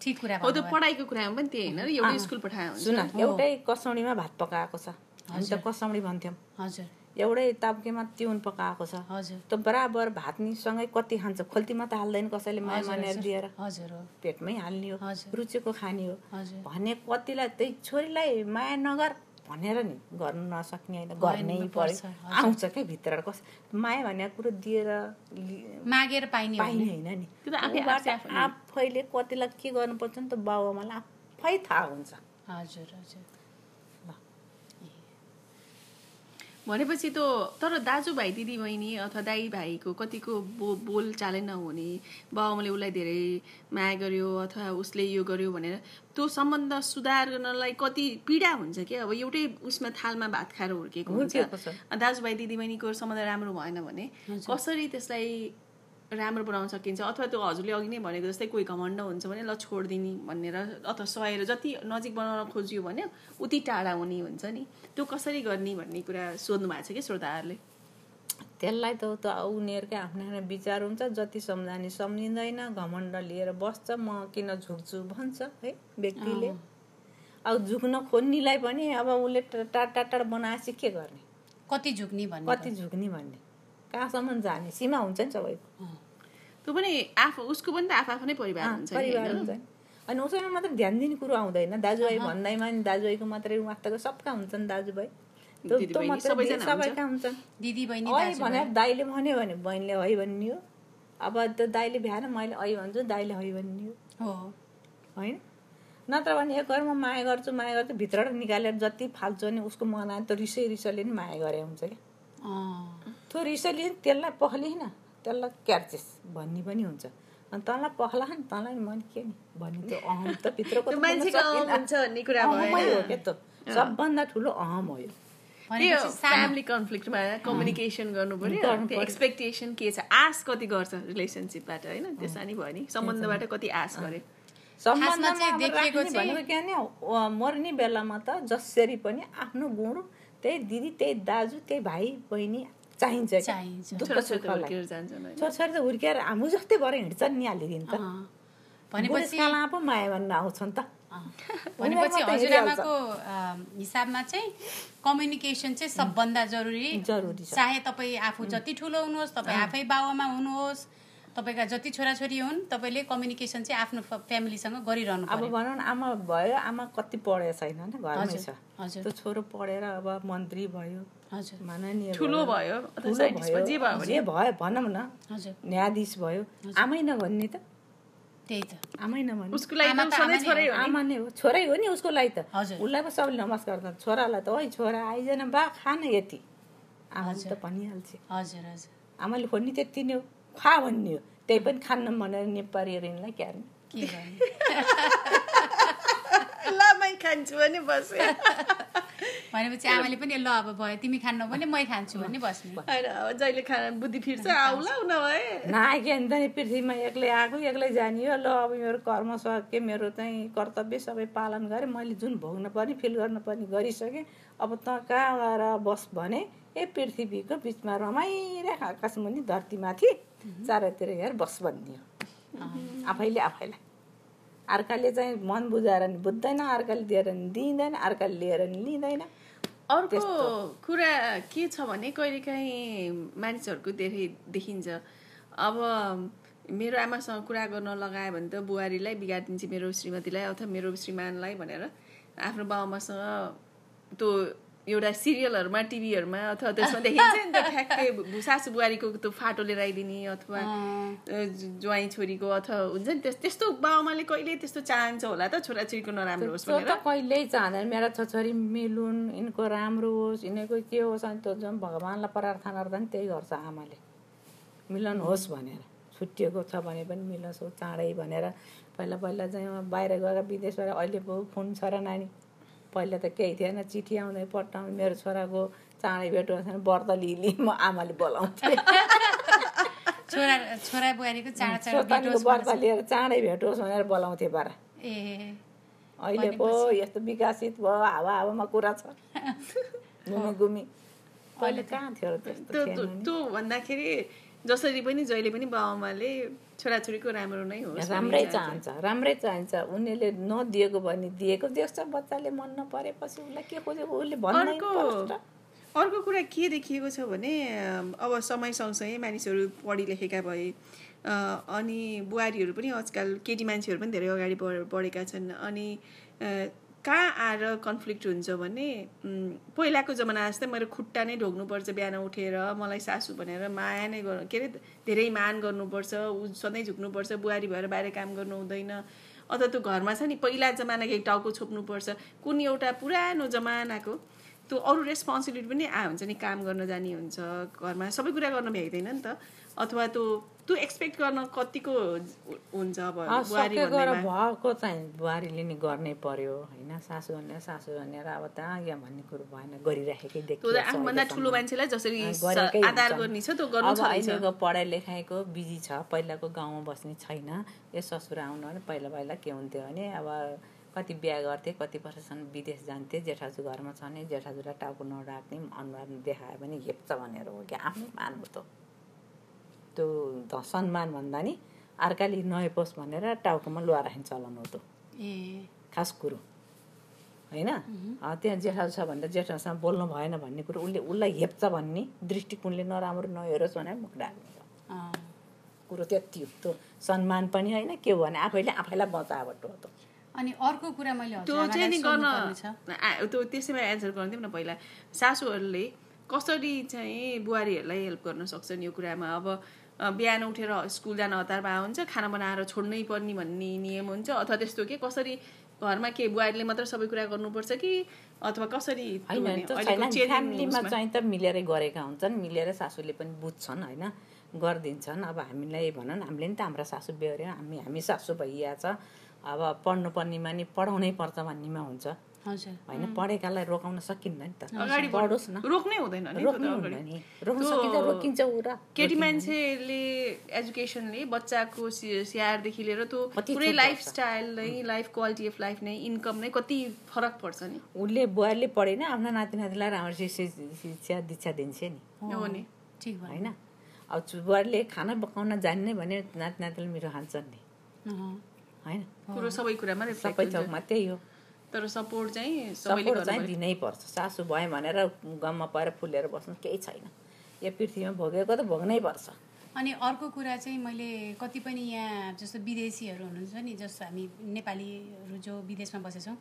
ठिक कुरा हो त्यो भन्नुभयो। पढाइको कुरामा पनि त्यही होइन एउटा स्कुल पठायो भने सुन एउटै कसौडीमा भात पकाएको छ। हामी त कसौडी भन्थ्यौँ। हजुर। एउटै ताप्केमा तिउन पकाएको छ। हजुर। त बराबर भात नि सँगै कति खान्छ खोल्तीमा त हाल्दैन कसैले माया मानेर। दिएर। हजुर हो। पेटमै हाल्ने हो। रुचेको खाने हो। भने कतिलाई त्यही छोरीलाई माया नगर भनेर नि गर्नु नसक्ने होइन गर्नै पर्छ। आउँछ क्या भित्र कस माया भनेको कुरो दिएर मागेर पाइने पाइने नि। होइन नि। आफैले। कतिलाई के गर्नुपर्छ नि त बाबुआमालाई आफै थाहा हुन्छ। हजुर हजुर। भनेपछि त तर दाजुभाइ दिदीबहिनी अथवा दाई भाइको कतिको बो बोल चालै नहुने बाबाआमाले उसलाई धेरै माया गर्यो अथवा उसले यो गर्यो भनेर त्यो सम्बन्ध सुधार गर्नलाई कति पीडा हुन्छ कि अब एउटै उसमा थालमा भात खाएर हुर्केको हुन्छ। दाजुभाइ दिदीबहिनीको सम्बन्ध राम्रो भएन भने कसरी त्यसलाई राम्रो बनाउन सकिन्छ। अथवा त्यो हजुरले अघि नै भनेको जस्तै कोही घमण्ड हुन्छ भने ल छोडिदिने भनेर अथवा सहेर जति नजिक बनाउन खोजियो भने उति टाढा हुने हुन्छ नि। त्यो कसरी गर्ने भन्ने कुरा सोध्नु भएको छ कि श्रोताहरूले? त्यसलाई त त उनीहरूकै आफ्नो आफ्नो विचार हुन्छ। जति सम्झाने सम्झिँदैन घमण्ड लिएर बस्छ म किन झुक्छु भन्छ है व्यक्तिले। अब झुक्न खोज्नेलाई पनि अब उसले टाढा टाढा टाढा बनाएपछि के गर्ने? कति झुक्ने भन्ने कति झुक्ने भन्ने। कहाँसम्म जाने सीमा हुन्छ नि सबैको। त्यो पनि आफू उसको पनि त आफ आफ्नै परिवार हुन्छ परिवार? हुन्छ। अनि उसैमा मात्र ध्यान दिने कुरो आउँदैन। दाजुभाइ भन्दैमा नि दाजुभाइको मात्रै वास्तवको सबका हुन्छन् दाजुभाइ। सबैका हुन्छन्। दिदी बहिनी ऐ दाजुभाइ। भनेर दाइले भन्यो भने बहिनीले है भन्ने हो। अब त्यो दाइले भ्याएन मैले ऐ भन्छु दाइले है हो। हो। होइन? नत्र भने एक घर म माया गर्छु माया गर्छु भित्रबाट निकालेर जति फाल्छु भने उसको मन आयो त्यो रिसै रिसले नि माया गरे हुन्छ क्या। त्यो रिसले त्यसलाई पखलिन त्यसलाई क्यार्चेस। भन्ने पनि हुन्छ। अनि तँलाई पखला नि तँलाई मन के नि? भन्ने त्यो अहम त भित्रको हो क्या त? सबभन्दा ठुलो अहम हो यो। फ्यामिली कन्फ्लिक्टमा कम्युनिकेसन गर्नु पर्यो गर्नु त्यो। एक्सपेक्टेसन के छ? आश कति गर्छ रिलेसनसिपबाट होइन? त्यसमा नि भयो नि सम्बन्धबाट कति आश गरे? सम्बन्धमा मर्ने बेलामा त जसरी पनि आफ्नो गुण त्यही दिदी त्यही दाजु त्यही भाइ बहिनी चाहिन्छ छोराछोरी त हुर्केर हाम्रो जस्तै भएर हिँड्छन् नि हालिदिनु त। भनेपछि पो माया भन्न आउँछन् त। भनेपछि हजुरआमाको हिसाबमा चाहिँ कम्युनिकेसन चाहिँ सबभन्दा जरुरी। जरुरी चाहे तपाईँ आफू जति ठुलो हुनुहोस् तपाईँ आफै बाबुआमा हुनुहोस् तपाईँका जति छोराछोरी हुन् तपाईँले कम्युनिकेसन चाहिँ आफ्नो फ्यामिलीसँग गरिरहनु अब भनौँ न आमा भयो आमा कति पढेको छैन होइन घरमै छ। हजुर। त्यो छोरो पढेर अब मन्त्री भयो ठुलो भयो जे भने। न हजुर। न्यायाधीश भयो आमै नभन्ने त। त्यही त। आमै नभन्ने। उसको लागि आमा त त सधैँ आमा नै हो नि। आमा नै हो छोरै हो नि उसको लागि त। हजुर। उसलाई पो सबैले नमस्कार गर्छ। छोरालाई त ओइ छोरा आइजन बा खान यति। हजुर। त भनिहाल्छ। हजुर हजुर। आमाले खोज्ने त्यति नै हो। खा भन्ने हो त्यही पनि खान्न भनेर नेपालीहरू यिनलाई क्यार्ने के लामै खान्छु भने बस्यो भनेपछि आमाले पनि ल अब भयो तिमी खान्नौ भने मै खान्छु भन्ने बस्ने। जहिले खाना बुद्धि फिर्छ आउला नभए नआइके अन्त नि पृथ्वीमा एक्लै आएको एक्लै जाने हो ल अब मेरो कर्म सके मेरो चाहिँ कर्तव्य सबै पालन गरेँ। मैले जुन भोग्न पर्ने फिल गर्नुपर्ने गरिसकेँ अब त कहाँ गएर बस भने ए पृथ्वीको बिचमा रमाइरहेको आकाशमुनि धरतीमाथि। चारैतिर हेर बस भन्ने हो। आफैले आफैलाई अर्काले चाहिँ मन बुझाएर नि बुझ्दैन अर्काले दिएर नि दिँदैन अर्काले लिएर नि लिँदैन। अर्को कुरा के छ भने कहिलेकाहीँ मानिसहरूको धेरै देखिन्छ। अब मेरो आमासँग कुरा गर्न लगायो भने त बुहारीलाई बिगारिदिन्छ मेरो श्रीमतीलाई अथवा मेरो श्रीमानलाई भनेर आफ्नो बाबुमासँग त्यो एउटा सिरियलहरूमा टिभीहरूमा अथवा त्यसमा देखिन्छ नि त ठ्याक्कै भु- सासु बुहारीको त्यो फाटो लिएर आइदिने अथवा ज्वाइँ छोरीको अथवा हुन्छ नि त्यस- त्यस्तो बाबुमाले कहिले त्यस्तो चाहन्छ होला त छोराछोरीको नराम्रो होस् भनेर। त कहिल्यै चाहँदैन। मेरा छोरी मिलुन् यिनको राम्रो होस् यिनीहरूको के होस् अनि त्यो जुन भगवान्लाई प्रार्थना गर्दा नि त्यही गर्छ आमाले। मिलन होस् भनेर। छुट्टिएको छ भने पनि मिलोस् हो चाँडै भनेर। पहिला पहिला चाहिँ बाहिर गएर विदेशबाट अहिले पो फोन छ र नानी। पहिला त केही थिएन चिठी आउँदै पठाउँदै मेरो छोराको चाँडै भेट भने व्रत लिइ म आमाले बोलाउँथेँ। छोरा छोरा बुहारीको भेटोस् व्रत लिएर चाँडै भेट होस् भनेर बोलाउँथेँ बारा। ए अहिले पो यस्तो विकसित भयो हावा हावामा कुरा छ। घुमी घुमी। पहिले कहाँ थियो। त्यो भन्दाखेरि जसरी पनि जहिले पनि बाबुआमाले छोराछोरीको राम्रो नै भन्ने राम्रै चाहन्छ। राम्रै चाहन्छ उनीहरूले नदिएको भने दिएको देख्छ बच्चाले मन नपरेपछि उसलाई के खोज्यो उसले अर्को। अर्को कुरा के देखिएको छ भने अब समय सँगसँगै मानिसहरू पढी लेखेका भए अनि बुहारीहरू पनि आजकल केटी मान्छेहरू पनि धेरै अगाडि बढ- बढेका छन् अनि कहाँ आएर कन्फ्लिक्ट हुन्छ भने पहिलाको जमाना जस्तै मेरो खुट्टा नै ढोग्नुपर्छ बिहान उठेर मलाई सासू भनेर माया नै गर्नु के अरे धेरै मान गर्नुपर्छ ऊ सधैँ झुक्नुपर्छ बुहारी भएर बाहिर काम गर्नु हुँदैन। अथवा त्यो घरमा छ नि पहिला जमानाको एक टाउको छोप्नुपर्छ। कुन एउटा पुरानो जमानाको त्यो अरू रेस्पोन्सिबिलिटी पनि आ हुन्छ नि काम गर्न जाने हुन्छ घरमा सबै कुरा गर्न भ्याइँदैन नि त। अथवा त्यो त्यो एक्सपेक्ट गर्न कतिको हुन्छ अब भएको चाहिँ बुहारीले नि गर्नै पर्यो होइन? सासू भनेर सासू भनेर अब त्यहाँ यहाँ भन्ने कुरो भएन गरिराखेकै देखियो त आफूभन्दा ठुलो मान्छेलाई जसरी आधार। गर्ने छ त्यो गर्नु छ अहिलेको पढाइ लेखाइको बिजी छ पहिलाको गाउँमा बस्ने छैन। यो ससुर आउनु भने पहिला पहिला के हुन्थ्यो भने अब कति बिहा गर्थे कति वर्षसम्म विदेश जान्थे जेठाजु घरमा छ भने जेठाजुलाई टाउको नढाक्ने अनुहार देखायो भने हेप्छ भनेर हो कि आफ्नै मान हो। त त्यो त सम्मान भन्दा नि अर्काले नहेपोस् भनेर टाउकोमा लुहा राख्ने चलन हो त ए। खास कुरो। होइन? त्यहाँ जेठाजु छ भनेर जेठासँग बोल्नु भएन भन्ने कुरो उसले उसलाई हेप्छ भन्ने दृष्टिकोणले नराम्रो नहेरोस् भनेर मुख ढाक्ने हो। अँ, कुरो त्यति हो। त्यो सम्मान पनि होइन के हो भने आफैले आफैलाई बचावट हो त अनि अर्को कुरा मैले त्यो चाहिँ नि गर्न त्यो त्यसैमा एन्सर गर्नु दिउँ न पहिला। सासूहरूले कसरी चाहिँ बुहारीहरूलाई हेल्प गर्न सक्छन् यो कुरामा? अब बिहान उठेर स्कुल जान हतार भए हुन्छ खाना बनाएर छोड्नै पर्ने भन्ने नियम हुन्छ अथवा त्यस्तो के कसरी घरमा के बुहारीले मात्र सबै कुरा गर्नुपर्छ कि अथवा कसरी फ्यामिलीमा? चाहिँ त मिलेरै गरेका हुन्छन् मिलेर सासूले पनि बुझ्छन् होइन गरिदिन्छन् अब हामीलाई भनौँ हामीले नि त हाम्रा सासू बेहोऱ्यो हामी हामी सासू भइया छ अब पढ्नु पर्नेमा नि पढाउनै पर्छ भन्नेमा हुन्छ होइन पढेकालाई रोकाउन सकिन्न नि त। अगाडि पढोस् न। रोक्नै हुँदैन नि रोक्नु सकिन्छ रोकिन्छ ऊ र। केटी मान्छेले एजुकेसनले बच्चाको स्याहारदेखि लिएर त्यो पुरै लाइफस्टाइल नै लाइफ क्वालिटी अफ लाइफ नै इन्कम नै कति फरक पर्छ नि। उसले बुहारीले पढेन आफ्ना नाति नातिलाई राम्रो शिक्षा दीक्षा दिन्छ नि। हो नि। ठिक भयो होइन अब बुहारीले खाना पकाउन जान्ने भने नाति नातिले मिठो खान्छन् नि होइन सबै कुरामा सबै थोकमा त्यही हो। तर सपोर्ट चाहिँ सबैले सपोर्ट गर्नु चाहिँ। दिनै पर्छ। सासू भयो भनेर गममा परेर फुलेर बस्नु केही छैन। यो पृथ्वीमा भोगेको त भोग्नै पर्छ। अनि अर्को कुरा चाहिँ मैले कति पनि यहाँ जस्तो विदेशीहरू हुनुहुन्छ नि जस्तो हामी नेपालीहरू जो विदेशमा बसेछौँ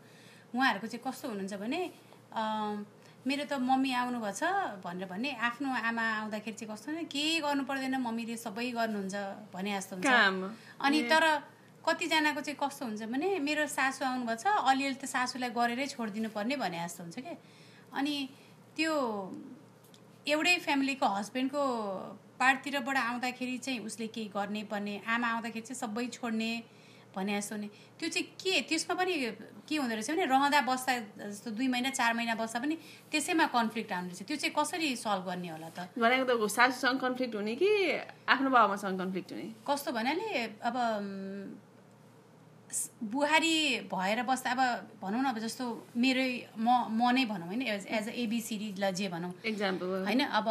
उहाँहरूको चाहिँ कस्तो हुनुहुन्छ भने अम, मेरो त मम्मी आउनुभएको छ भनेर भन्ने आफ्नो आमा आउँदाखेरि चाहिँ कस्तो भने केही गर्नु पर्दैन मम्मीले सबै गर्नुहुन्छ भने जस्तो हुन्छ। अनि तर कतिजनाको चाहिँ कस्तो हुन्छ भने मेरो सासू आउनुभएको छ अलिअलि त सासूलाई गरेरै छोडिदिनु पर्ने भने जस्तो हुन्छ क्या अनि त्यो एउटै फ्यामिलीको हस्बेन्डको पार्टतिरबाट आउँदाखेरि चाहिँ उसले केही गर्ने पर्ने आमा आउँदाखेरि चाहिँ सबै छोड्ने भने जस्तो नि त्यो चाहिँ के? त्यसमा पनि के हुँदो रहेछ भने रहँदा बस्दा जस्तो दुई महिना चार महिना बस्दा पनि त्यसैमा कन्फ्लिक्ट आउँदो रहेछ। त्यो चाहिँ कसरी सल्भ गर्ने होला त? भनेको त सासूसँग कन्फ्लिक्ट हुने कि आफ्नो बाबामासँग कन्फ्लिक्ट हुने? कस्तो भन्नाले अब बुहारी भएर बस्दा अब भनौँ न अब जस्तो मेरै म म नै भनौँ होइन एज एज अ एबिसिडीलाई जे भनौँ। एक्जाम्पल होइन अब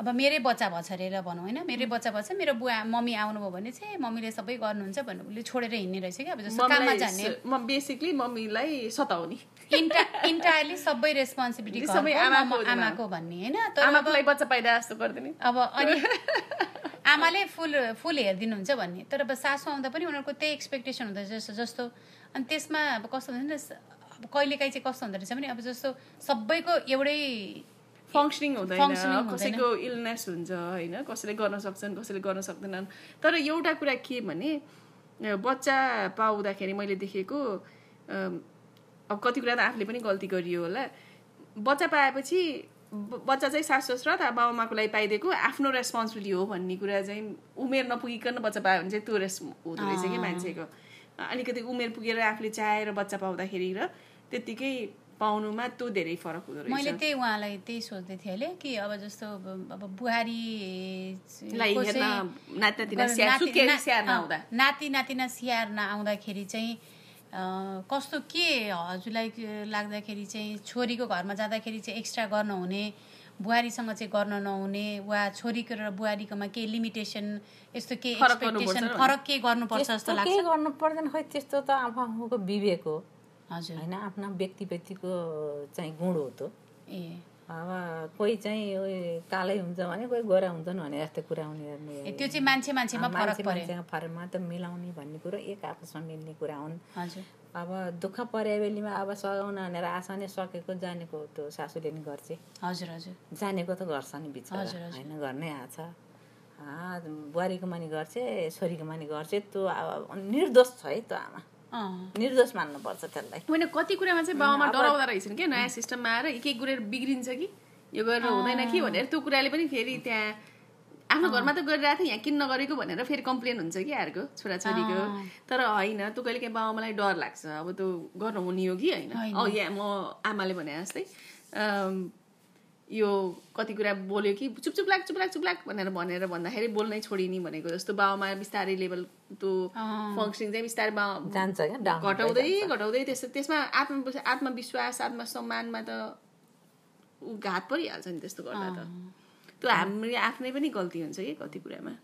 अब मेरै बच्चा भछ अरे भनौँ होइन मेरै बच्चा भन्छ मेरो बुवा मम्मी आउनुभयो भने चाहिँ मम्मीले सबै गर्नुहुन्छ भन्नु उसले छोडेर हिँड्ने रहेछ क्या अब जस्तो काममा जाने। बेसिकली मम्मीलाई सताउने। इन्टा इन्टायरली सबै रेस्पोन्सिबिलिटी सबै आमाको भन्ने होइन? अब आमालाई बच्चा पाइदा जस्तो गरिदिने। अब अनि आमाले फुल फुल हेरिदिनुहुन्छ भन्ने। तर अब सासु आउँदा पनि उनीहरूको त्यही एक्सपेक्टेसन हुँदो रहेछ। जस्तो जस्तो अनि त्यसमा अब कस्तो हुन्छ नि अब कहिलेकाहीँ चाहिँ कस्तो हुँदो रहेछ भने अब जस्तो सबैको एउटै फङ्सनिङ हुँदैन। कसैको इलनेस हुन्छ होइन? कसैले गर्न सक्छन् कसैले गर्न सक्दैनन्। तर एउटा कुरा के भने बच्चा पाउँदाखेरि मैले देखेको अब कति कुरा त आफूले पनि गल्ती गरियो होला। बच्चा पाएपछि बच्चा चाहिँ सास ससुरा त बाबामाको लागि पाइदिएको आफ्नो रेस्पोन्सिबिलिटी हो भन्ने कुरा चाहिँ उमेर नपुगिकन बच्चा पायो भने चाहिँ त्यो रेस हुँदो रहेछ कि मान्छेको। अलिकति उमेर पुगेर आफूले चाहेर बच्चा पाउँदाखेरि र त्यत्तिकै पाउनुमा त्यो धेरै फरक हुँदो रहेछ। मैले त्यही उहाँलाई त्यही सोच्दै थिएँ अहिले कि अब जस्तो अब बुहारी नाति नातिना स्याहार नआउँदाखेरि चाहिँ कस्तो के हजुरलाई लाग्दाखेरि चाहिँ छोरीको घरमा जाँदाखेरि चाहिँ एक्स्ट्रा गर्न हुने बुहारीसँग चाहिँ गर्न नहुने वा छोरीको र बुहारीकोमा केही लिमिटेसन यस्तो केही फरक एक्सपेक्टेसन फरक के गर्नुपर्छ जस्तो लाग्छ? केही गर्नु पर्दैन खै त्यस्तो त आफू आफूको विवेक हो। हजुर। होइन आफ्ना व्यक्ति व्यक्तिको चाहिँ गुण हो त ए। कोही चाहिँ कालै हुन्छ भने कोही गोरा हुन्छन् भने जस्तो कुरा उनीहरू ए, त्यो चाहिँ मान्छे मान्छेमा फरक मान्छेमा फरकमा त मिलाउने भन्ने कुरो एक आपसमा मिल्ने कुरा हुन्। अब दुःख परे बेलीमा अब सघाउन भनेर आशा नै सकेको जानेको त्यो सासूले नि गर्छ। हजुर हजुर। जानेको त गर्छ नि बिचरा। हजुर। होइन गर्नै आछ। बुहारीको मानि गर्छ छोरीको मानि गर्छ। त्यो अब निर्दोष छ है त्यो आमा। निर्दोष मान्नुपर्छ त्यसलाई। होइन कति कुरामा चाहिँ बाबामा डराउँदो रहेछन् क्या नयाँ सिस्टममा आएर एक एक कुरा बिग्रिन्छ कि? यो गरेर हुँदैन कि भनेर त्यो कुराले पनि फेरि त्यहाँ आफ्नो घरमा त गरिरहेको थियो यहाँ किन नगरेको भनेर फेरि कम्प्लेन हुन्छ कि अर्को छोराछोरीको। तर होइन त्यो कहिले काहीँ बाबामालाई डर लाग्छ। अब त्यो गर्नु हुने हो कि होइन? यहाँ म आमाले भने जस्तै यो कति कुरा बोल्यो कि चुप चुप लाग चुप लाग चुप लाग भनेर भनेर भन्दाखेरि बोल्नै छोडिने भनेको जस्तो बाबामा बिस्तारै लेभल त्यो। फङ्सनिङ चाहिँ बिस्तारै बा जान्छ क्या घटाउँदै। घटाउँदै त्यस त्यसमा आत्म आत्मविश्वास आत्मसम्मानमा त ऊ घात परिहाल्छ नि त्यस्तो गर्दा त। त्यो हाम्रो आफ्नै पनि गल्ती हुन्छ कि कति कुरामा।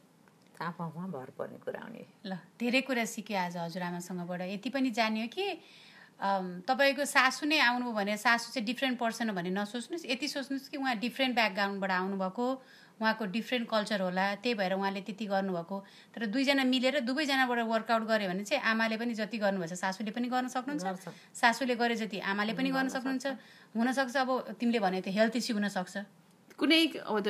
आफू आफूमा भर पर्ने कुरा हुने ल धेरै कुरा सिकेँ आज हजुरआमासँगबाट यति पनि जान्यो कि तपाईँको सासू नै आउनुभयो भने सासू चाहिँ डिफ्रेन्ट पर्सन हो भने नसोच्नुहोस्। यति सोच्नुहोस् कि उहाँ डिफ्रेन्ट ब्याकग्राउन्डबाट आउनुभएको उहाँको डिफ्रेन्ट कल्चर होला त्यही भएर उहाँले त्यति गर्नुभएको। तर दुईजना मिलेर दुवैजनाबाट वर्कआउट गऱ्यो भने चाहिँ आमाले पनि जति गर्नुभएछ सासूले पनि गर्न सक्नुहुन्छ। सासूले गरे जति आमाले पनि गर्न सक्नुहुन्छ। हुनसक्छ अब तिमीले भने त्यो हेल्थ इस्यु हुनसक्छ। कुनै अब त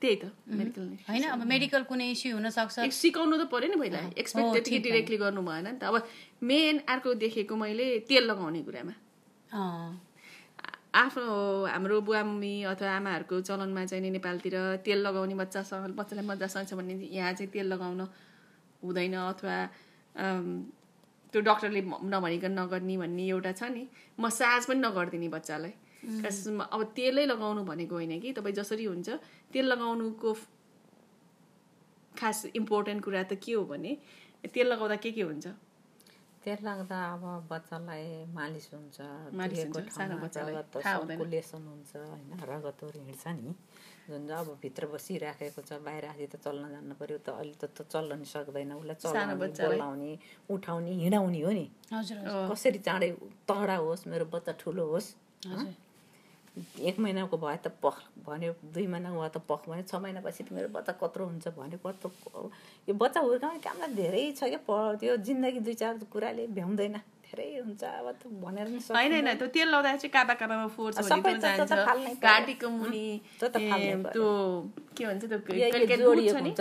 त्यही त मेडिकल होइन अब मेडिकल कुनै इस्यु हुनसक्छ। सिकाउनु त पऱ्यो नि पहिला एक्सपेक्ट त्यतिकै डिरेक्टली गर्नु भएन नि त। अब मेन अर्को देखेको मैले तेल लगाउने कुरामा। आफ्नो हाम्रो बुवा मम्मी अथवा आमाहरूको चलनमा चाहिँ नि नेपालतिर तेल लगाउने बच्चासँग बच्चालाई मजासँग छ भने यहाँ चाहिँ तेल लगाउन हुँदैन अथवा त्यो डक्टरले नभनिकन नगर्ने भन्ने एउटा छ नि। मसाज पनि नगरिदिने बच्चालाई। खासमा अब तेलै लगाउनु भनेको होइन कि तपाईँ जसरी हुन्छ तेल लगाउनुको खास इम्पोर्टेन्ट कुरा त के हो भने तेल लगाउँदा के के हुन्छ? तेल लाग्दा अब बच्चालाई मालिस हुन्छ दुखेको हुन्छ, होइन? रगतहरू हिँड्छ नि। जुन चाहिँ अब भित्र बसिराखेको छ बाहिर आदि त चल्न जान्नु पर्यो त अहिले त त चल्न नि सक्दैन। उसलाई चलाउने। बोलाउने उठाउने हिँडाउने हो नि। कसरी चाँडै तगडा होस् मेरो बच्चा ठुलो होस् एक महिनाको भयो त पख भन्यो दुई महिना भयो त पख भन्यो छ महिनापछि त मेरो बच्चा कत्रो हुन्छ भन्यो कत्रो यो बच्चा हुर्काउने कामलाई धेरै छ क्या प त्यो जिन्दगी दुई चार कुराले भ्याउँदैन धेरै हुन्छ अब त भनेर होइन होइन त्यो तेल लाउँदा चाहिँ काबा काबामा फोर्स त्यो के भन्छ त्यो कहिले काहीँ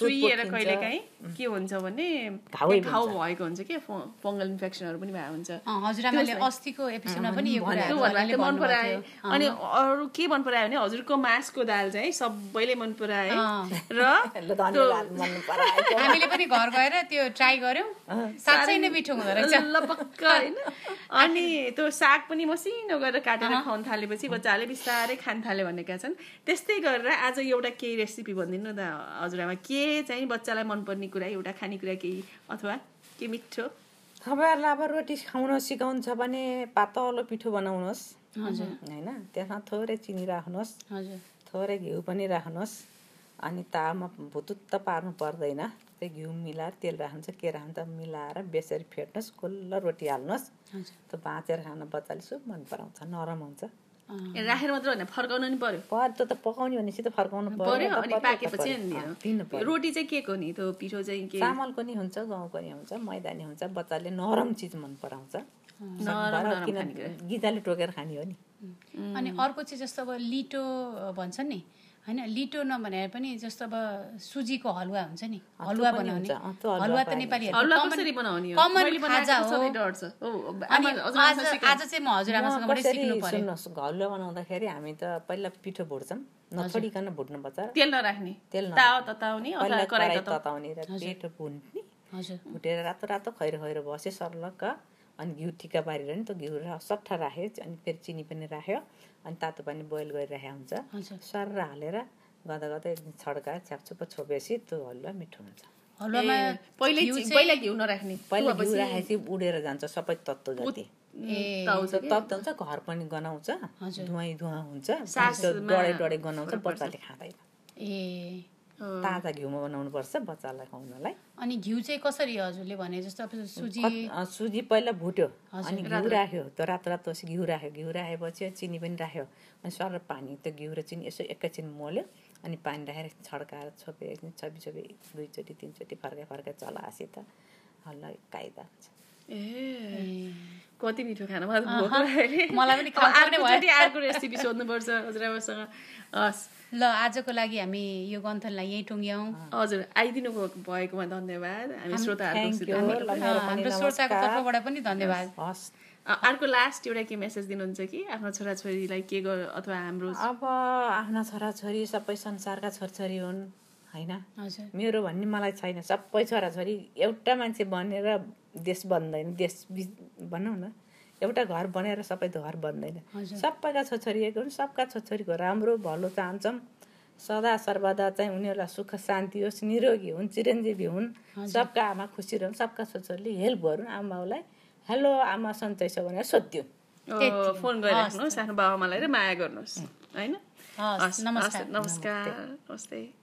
चुहिएर। कहिले काहीँ के हुन्छ भने घावै घाउ भएको हुन्छ कि? फङ्गल इन्फेक्सनहरू पनि भएको हुन्छ। मन परायो। अनि अरू के मन परायो भने हजुरको मासको दाल चाहिँ सबैले मन पराए। र हामीले पनि घर गएर त्यो ट्राई गर्यौँ साँच्चै नै मिठो हुँदो रहेछ। ल पक्का होइन। अनि त्यो साग पनि मसिनो गरेर काटेर खुवाउन थालेपछि बच्चाहरूले बिस्तारै खान थाल्यो भनेका छन्। त्यस्तै गरेर आज एउटा केही रेसिपी भनिदिनु न त हजुरआमा के चाहिँ बच्चालाई मनपर्ने कुरा एउटा खानेकुरा केही अथवा के मिठो? तपाईँहरूलाई अब रोटी खाउन सिकाउनु छ भने पातलो पिठो बनाउनुहोस्। होइन त्यसमा थोरै चिनी राख्नुहोस्। हजुर। थोरै घिउ पनि राख्नुहोस्। अनि तामा भुतुत्त पार्नु पर्दैन। त्यो घिउ मिलाएर तेल राख्नुहुन्छ के राख्नुहुन्छ मिलाएर बेसरी फेट्नुहोस् खुल्लो रोटी हाल्नुहोस्। हजुर। त्यो भाँचेर खान बच्चाले सुप मन पराउँछ नरम हुन्छ। राखेर मात्र होइन फर्काउनु नि पर्यो। पर त्यो त पकाउने भनेपछि त फर्काउनु पर्यो अनि पाकेपछि रोटी चाहिँ के को नि त्यो पिठो चाहिँ के? चामलको नि हुन्छ गहुँको नि हुन्छ मैदानी हुन्छ बच्चाले नरम चिज मन पराउँछ। गिजाले टोकेर खाने हो नि। अनि अर्को चाहिँ जस्तो अब लिटो भन्छ नि होइन लिटो नभने पनि जस्तो अब सुजीको हलुवा हुन्छ नि हलुवा बनाउने। हलुवा त। नेपालीहरूको हलुवा बनाउँदाखेरि हामी त पहिला पिठो भुट्छौँ नछोडिकन भुट्नुपर्छ। तेल नराख्ने। तेल तताउने र हजुर। भुटेर रातो रातो खैरो खैरो बस्यो सर्लक्क। अनि घिउ टिका पारेर नि त्यो घिउ सट्ठा राख्यो अनि फेरि चिनी पनि राख्यो। अनि तातो पानी बोइल गरिराखेको हुन्छ। हजुर सर हालेर गर्दा गर्दा एकदिन छड्काएर छ्यापछुप छोपेपछि त्यो हलुवा मिठो हुन्छ। हलुवामा पहिले घिउ चाहिँ- चाहिँ- पहिला घिउ नराख्ने। पहिला त्यो घिउ भएपछि राखेपछि उडेर जान्छ सबै तत्त्व जति। ए? तत्त्व हुन्छ घर पनि गनाउँछ। धुवाई धुवा हुन्छ डढे डढे गनाउँछ। बच्चाले खाँदैन। ए ताजा घिउमा बनाउनुपर्छ बच्चालाई खुवाउनलाई। अनि घिउ चाहिँ कसरी हजुरले भने जस्तो अब सुजी सुजी पहिला भुट्यो। अनि घिउ राख्यो। त्यो रातो रातो घिउ राख्यो। घिउ राखेपछि चिनी पनि राख्यो। अनि सर पानी त्यो घिउ र चिनी यसो एकैछिन मोल्यो। अनि पानी राखेर छड्काएर छोपे एकछिन छोपी छोपी दुईचोटि तिनचोटि फर्काइ फर्काइ चलाएपछि त हल्ला कायदा हुन्छ। ए। कति मिठो खाना? मलाई त भोक मलाई पनि अर्को रेसिपी सोध्नुपर्छ हजुरआमासँग हस्। ल आजको लागि हामी यो गन्थनलाई यहीँ टुङ्ग्यौँ हजुर आइदिनु भएकोमा धन्यवाद। हामी हाम्रो श्रोताको। तर्फबाट पनि धन्यवाद। हस् अर्को लास्ट एउटा के मेसेज दिनुहुन्छ कि? आफ्नो छोराछोरीलाई के गर अथवा हाम्रो अब आफ्ना छोराछोरी सबै संसारका छोरछोरी हुन् होइन? हजुर। मेरो भन्ने मलाई छैन। सबै छोराछोरी एउटा मान्छे बनेर देश बन्दैन। देश बि- भनौँ न एउटा घर बनेर सबै घर बन्दैन। सबैका छोरछोरी एक हुन् सबका छोरछोरीको राम्रो भलो चाहन्छौँ। सदा सर्वदा चाहिँ उनीहरूलाई सुख शान्ति होस् निरोगी हुन् चिरञ्जीवी हुन्। सबका आमा खुसी रहन् सबका छोरछोरीले हेल्प गरून्। आमा बाउलाई हेलो आमा सन्चै छ भनेर सोध्यो। फोन गरिराख्नुहोस् आफ्नो बाबामालाई र माया गर्नुहोस्। होइन? नमस्कार। नमस्ते।